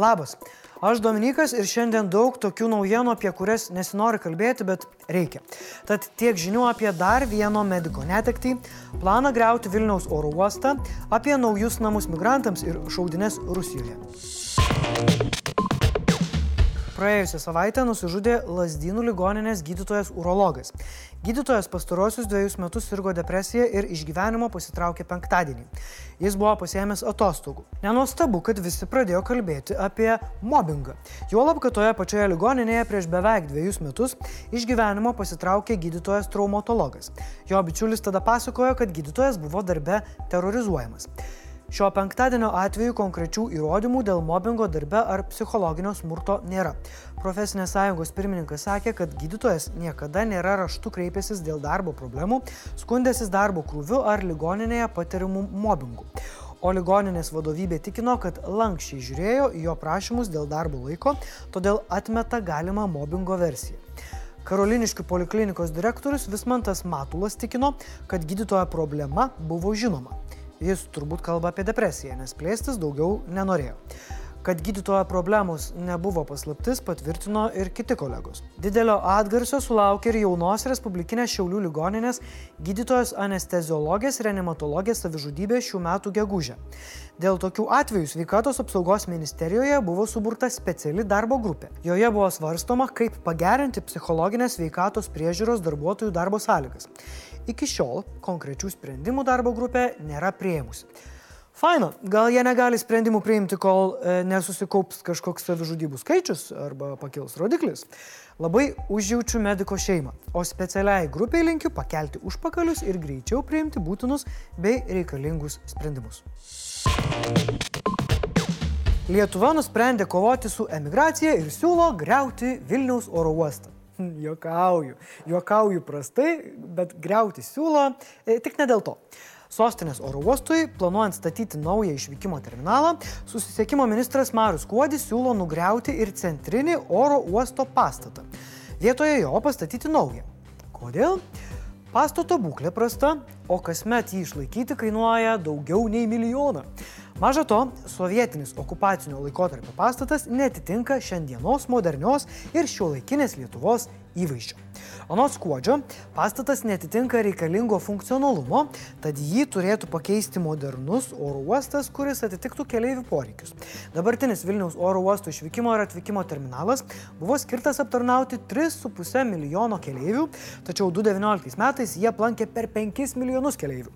Labas, aš Dominikas ir šiandien daug tokių naujienų, apie kurias nesinori kalbėti, bet reikia. Tad tiek žinių apie dar vieno mediko netektį, planą greuti Vilniaus oro uostą, apie naujus namus migrantams ir šaudines Rusijoje. Praėjusią savaitę nusižudė Lasdynų ligoninės gydytojas urologas. Gydytojas pastarosius dviejus metus sirgo depresiją ir iš gyvenimo pasitraukė penktadienį. Jis buvo pasėmęs atostogų. Nenuostabu, kad visi pradėjo kalbėti apie mobbingą. Juolab, kad toje pačioje ligoninėje prieš beveik dviejus metus iš gyvenimo pasitraukė gydytojas traumatologas. Jo bičiulis tada pasakojo, kad gydytojas buvo darbe terrorizuojamas. Šio penktadienio atveju konkrečių įrodymų dėl mobbingo darbe ar psichologinio smurto nėra. Profesinės sąjungos pirmininkas sakė, kad gydytojas niekada nėra raštu kreipęsis dėl darbo problemų, skundęsis darbo krūviu ar ligoninėje patiriamų mobbingų. O ligoninės vadovybė tikino, kad lankščiai žiūrėjo į jo prašymus dėl darbo laiko, todėl atmeta galimą mobbingo versiją. Karoliniškių poliklinikos direktorius Vismantas Matulas tikino, kad gydytojo problema buvo žinoma. Jis turbūt kalba apie depresiją, nes plėstis daugiau nenorėjo. Kad gydytojo problemos nebuvo paslaptis, patvirtino ir kiti kolegos. Didelio atgarsio sulaukė ir jaunos Respublikinės Šiaulių ligoninės gydytojos anesteziologės reanimatologės savižudybė šių metų gegužę. Dėl tokių atvejų sveikatos apsaugos ministerijoje buvo suburta speciali darbo grupė. Joje buvo svarstoma, kaip pagerinti psichologinės sveikatos priežiūros darbuotojų darbo sąlygas. Iki šiol konkrečių sprendimų darbo grupė nėra prieimusi. Faina, gal jie negali sprendimų priimti, kol e, nesusikaups kažkoks savižudybų skaičius arba pakils rodiklis. Labai užjaučiu mediko šeimą, o specialiai grupiai linkiu pakelti užpakalius ir greičiau priimti būtinus bei reikalingus sprendimus. Lietuva nusprendė kovoti su emigracija ir siūlo greuti Vilniaus oro uostą. Jokauju, jokauju prastai, bet greuti siūlo e, tik ne dėl to. Sostinės oro uostui, planuojant statyti naują išvykimo terminalą, susisiekimo ministras Marius Kuodis siūlo nugriauti ir centrinį oro uosto pastatą. Vietoje jo pastatyti naują. Kodėl? Pastato būklė prasta, o kasmet jį išlaikyti kainuoja daugiau nei milijoną. Maža to, sovietinis okupacinio laikotarpio pastatas netitinka šiandienos modernios ir šiuolaikinės Lietuvos įvaizdžio. Anot skuodžio, pastatas netitinka reikalingo funkcionalumo, tad jį turėtų pakeisti modernus oro uostas, kuris atitiktų keliaivių poreikius. Dabartinis Vilniaus oro uosto išvykimo ir atvykimo terminalas buvo skirtas aptarnauti 3,5 milijono keliaivių, tačiau 2019 metais jie aplankė per 5 milijonus keliaivių.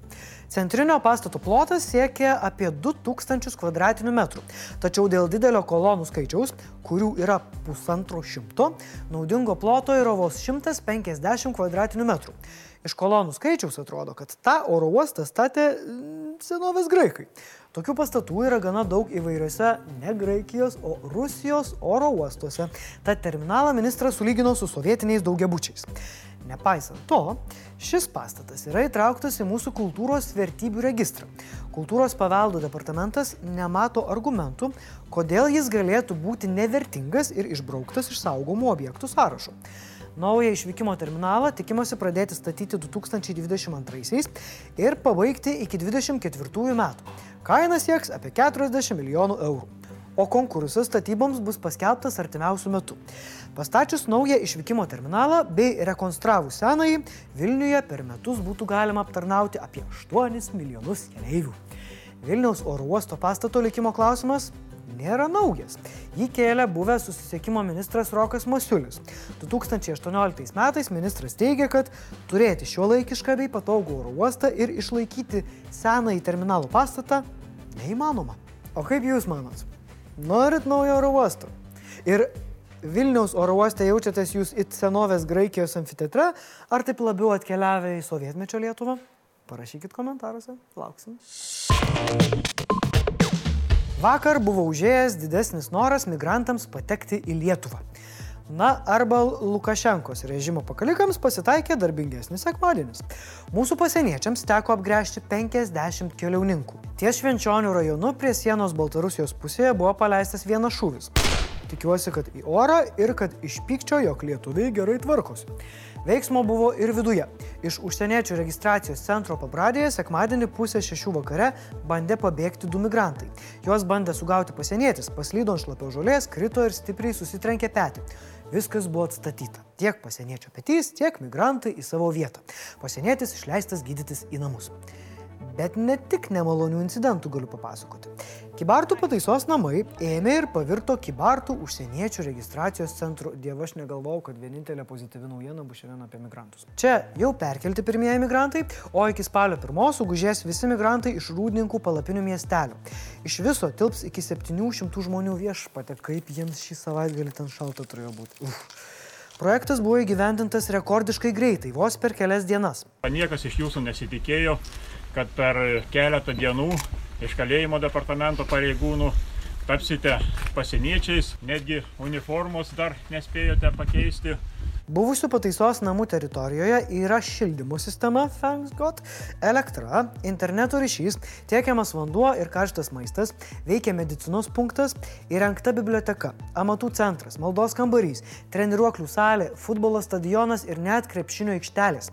Centrinio pastato plotas siekia apie 2000 km2, tačiau dėl didelio kolonų skaičiaus, kurių yra pusantro šimto, naudingo ploto yra vos 150 km2. Iš kolonų skaičiaus atrodo, kad tą oro uostą statė mm, senovės graikai. Tokių pastatų yra gana daug įvairiose ne Graikijos, o Rusijos oro uostuose. Tad terminalą ministras sulygino su sovietiniais daugiabučiais. Nepaisant to, šis pastatas yra įtrauktas į mūsų kultūros vertybių registrą. Kultūros paveldo departamentas nemato argumentų, kodėl jis galėtų būti nevertingas ir išbrauktas iš saugomų objektų sąrašo. Naują išvykimo terminalą tikimasi pradėti statyti 2022 ir pabaigti iki 2024 metų. Kaina sieks apie 40 milijonų eurų o konkursas statyboms bus paskelbtas artimiausių metų. Pastačius naują išvykimo terminalą bei rekonstravus senąjį, Vilniuje per metus būtų galima aptarnauti apie 8 milijonus keleivių. Vilniaus oro uosto pastato likimo klausimas nėra naujas. Jį kėlė buvęs susisiekimo ministras Rokas Masiulis. 2018 metais ministras teigia, kad turėti šio laikišką bei patogų oro uostą ir išlaikyti senąjį terminalo pastatą neįmanoma. O kaip Jūs manot? Norit naujo oro uosto? Ir Vilniaus oro uoste jaučiatės jūs it senovės Graikijos amfiteatre, ar taip labiau atkeliavę į sovietmečio Lietuvą? Parašykit komentaruose, lauksim. Vakar buvo užėjęs didesnis noras migrantams patekti į Lietuvą. Na, arba Lukašenkos režimo pakalikams pasitaikė darbingesnis sekmadienis. Mūsų pasieniečiams teko apgręžti 50 keliauninkų. Ties Švenčionių rajonu prie sienos Baltarusijos pusėje buvo paleistas vienas šūvis. Tikiuosi, kad į orą ir kad iš pykčio, jog lietuviai gerai tvarkosi. Veiksmo buvo ir viduje. Iš užsieniečių registracijos centro pabradėje sekmadienį pusę šešių vakare bandė pabėgti du migrantai. Juos bandė sugauti pasienietis, paslydo ant šlapio žolės, krito ir stipriai susitrenkė petį. Viskas buvo atstatyta. Tiek pasieniečio petys, tiek migrantai į savo vietą. Pasienietis išleistas gydytis į namus. Bet ne tik nemalonių incidentų galiu papasakoti. Kibartų pataisos namai ėmė ir pavirto Kibartų užsieniečių registracijos centru. Dieve, aš negalvojau, kad vienintelė pozityvi naujiena bus šiandien apie migrantus. Čia jau perkelti pirmieji migrantai, o iki spalio pirmos sugužės visi migrantai iš Rūdninkų palapinių miestelio. Iš viso tilps iki 700 žmonių viešpatė, kaip jiems šį savaitgalį ten šalta turėjo būti. Uf. Projektas buvo įgyvendintas rekordiškai greitai, vos per kelias dienas. Niekas iš jūsų nesitikėjo, kad per keletą dienų iš kalėjimo departamento pareigūnų tapsite pasieniečiais, netgi uniformos dar nespėjote pakeisti. Buvusių pataisos namų teritorijoje yra šildymo sistema, thanks God, elektra, interneto ryšys, tiekiamas vanduo ir karštas maistas, veikia medicinos punktas, įrengta biblioteka, amatų centras, maldos kambarys, treniruoklių salė, futbolo stadionas ir net krepšinio aikštelės.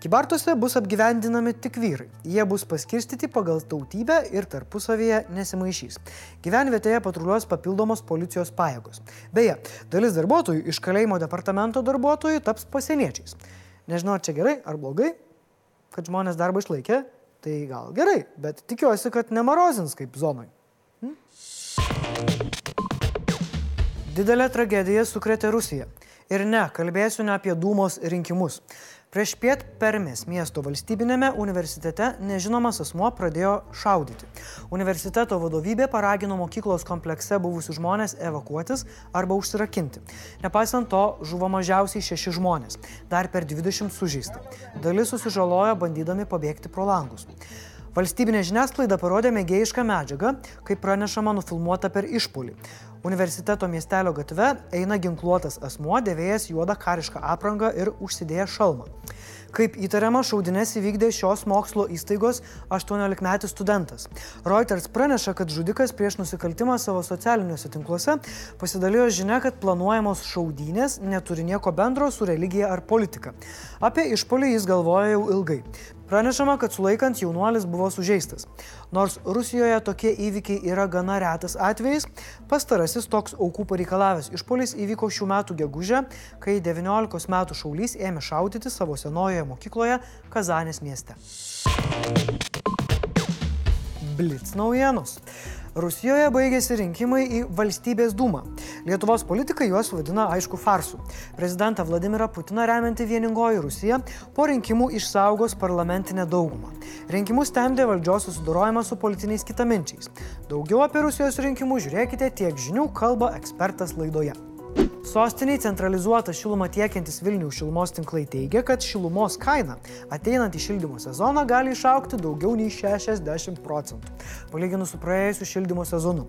Kibartuose bus apgyvendinami tik vyrai. Jie bus paskirstyti pagal tautybę ir tarpusavyje nesimaišys. Gyvenvietėje patruliuos papildomos policijos pajėgos. Beje, dalis darbuotojų iš kalėjimo departamento darbuotojų taps pasieniečiais. Nežinau, ar čia gerai ar blogai, kad žmonės darbą išlaikė, tai gal gerai, bet tikiuosi, kad nemarozins kaip zonai. Hm? Didelė tragedija sukrėtė Rusiją. Ir ne, kalbėsiu ne apie Dūmos rinkimus. Prieš piet Permės miesto valstybinėme universitete nežinomas asmuo pradėjo šaudyti. Universiteto vadovybė paragino mokyklos komplekse buvusius žmonės evakuotis arba užsirakinti. Nepaisant to, žuvo mažiausiai šeši žmonės, dar per 20 sužeisti. Dalis susižalojo bandydami pabėgti pro langus. Valstybinė žiniasklaida parodė mėgėjišką medžiagą, kaip pranešama nufilmuota per išpolį. Universiteto miestelio gatve eina ginkluotas asmuo, dėvėjęs juodą karišką aprangą ir užsidėjęs šalmą. Kaip įtariama, šaudinės įvykdė šios mokslo įstaigos 18-metis studentas. Reuters praneša, kad žudikas prieš nusikaltimą savo socialiniuose tinkluose pasidalijo žinia, kad planuojamos šaudynės neturi nieko bendro su religija ar politika. Apie išpolį jis galvoja jau ilgai. Pranešama, kad sulaikant jaunuolis buvo sužeistas. Nors Rusijoje tokie įvykiai yra gana retas atvejis, pastarasis toks aukų pareikalavęs išpolis įvyko šių metų gegužę, kai 19 metų šaulys ėmė šaudyti savo senojoje mokykloje Kazanės mieste. Blitz naujienos. Rusijoje baigėsi rinkimai į valstybės dūmą. Lietuvos politikai juos vadina aišku farsu. Prezidentą Vladimirą Putiną remianti vieningoji Rusija po rinkimų išsaugos parlamentinę daugumą. Rinkimus temdė valdžios susidorojimas su politiniais kitaminčiais. Daugiau apie Rusijos rinkimus žiūrėkite tiek žinių kalba ekspertas laidoje. Sostiniai centralizuotą šilumą tiekiantis Vilnių šilumos tinklai teigia, kad šilumos kaina ateinant į šildymo sezoną gali išaukti daugiau nei 60 procentų, palyginus su praėjusiu šildymo sezonu.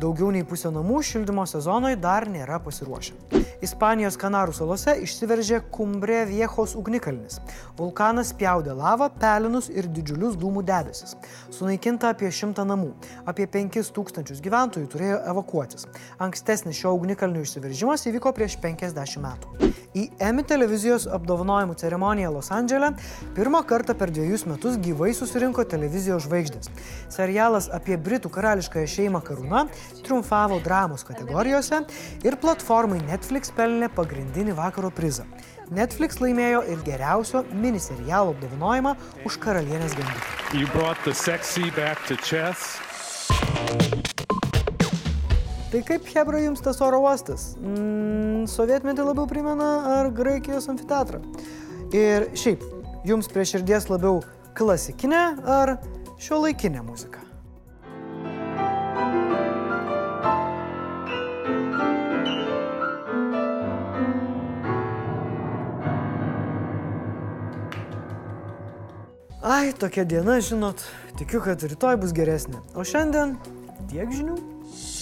Daugiau nei pusė namų šildymo sezonui dar nėra pasiruošę. Ispanijos Kanarų salose išsiveržė Kumbre Viejos ugnikalnis. Vulkanas spjaudė lavą, pelinus ir didžiulius dūmų debesis. Sunaikinta apie šimtą namų. Apie 5000 gyventojų turėjo evakuotis. Ankstesnis šio ugnikalnio išsiveržimas įvyko prieš 50 metų. Į Emmy televizijos apdovanojimų ceremoniją Los Andželė pirmą kartą per dviejus metus gyvai susirinko televizijos žvaigždės. Serialas apie Britų karališkąją šeimą Karūna triumfavo dramos kategorijose ir platformai Netflix pelnė pagrindinį vakaro prizą. Netflix laimėjo ir geriausio miniserialo apdovanojimą už karalienės gambitą. Tai kaip Hebra jums tas oro uostas? Mm, sovietmetį labiau primena ar Graikijos amfiteatrą? Ir šiaip, jums prie širdies labiau klasikinė ar šio laikinė muzika? Ai, tokia diena, žinot, tikiu, kad rytoj bus geresnė. O šiandien tiek žinių.